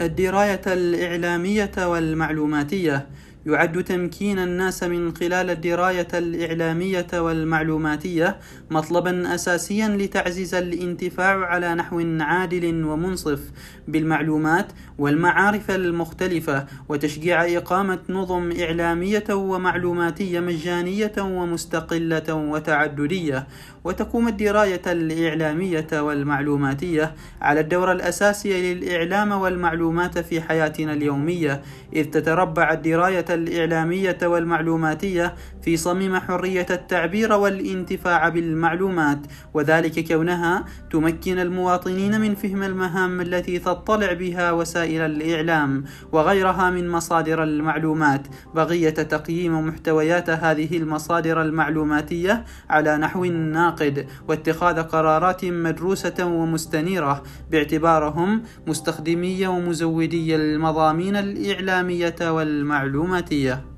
الدراية الإعلامية والمعلوماتية. يعد تمكين الناس من خلال الدراية الإعلامية والمعلوماتية مطلبا أساسيا لتعزيز الانتفاع على نحو عادل ومنصف بالمعلومات والمعارف المختلفة وتشجيع إقامة نظم إعلامية ومعلوماتية مجانية ومستقلة وتعددية. وتقوم الدراية الإعلامية والمعلوماتية على الدور الأساسي للإعلام والمعلومات في حياتنا اليومية إذ تتربع الدراية الإعلامية والمعلوماتية في صميم حرية التعبير والانتفاع بالمعلومات وذلك كونها تمكن المواطنين من فهم المهام التي تطلع بها وسائل الإعلام وغيرها من مصادر المعلومات بغية تقييم محتويات هذه المصادر المعلوماتية على نحو ناقد واتخاذ قرارات مدروسة ومستنيرة باعتبارهم مستخدمي ومزودي المضامين الإعلامية والمعلوماتية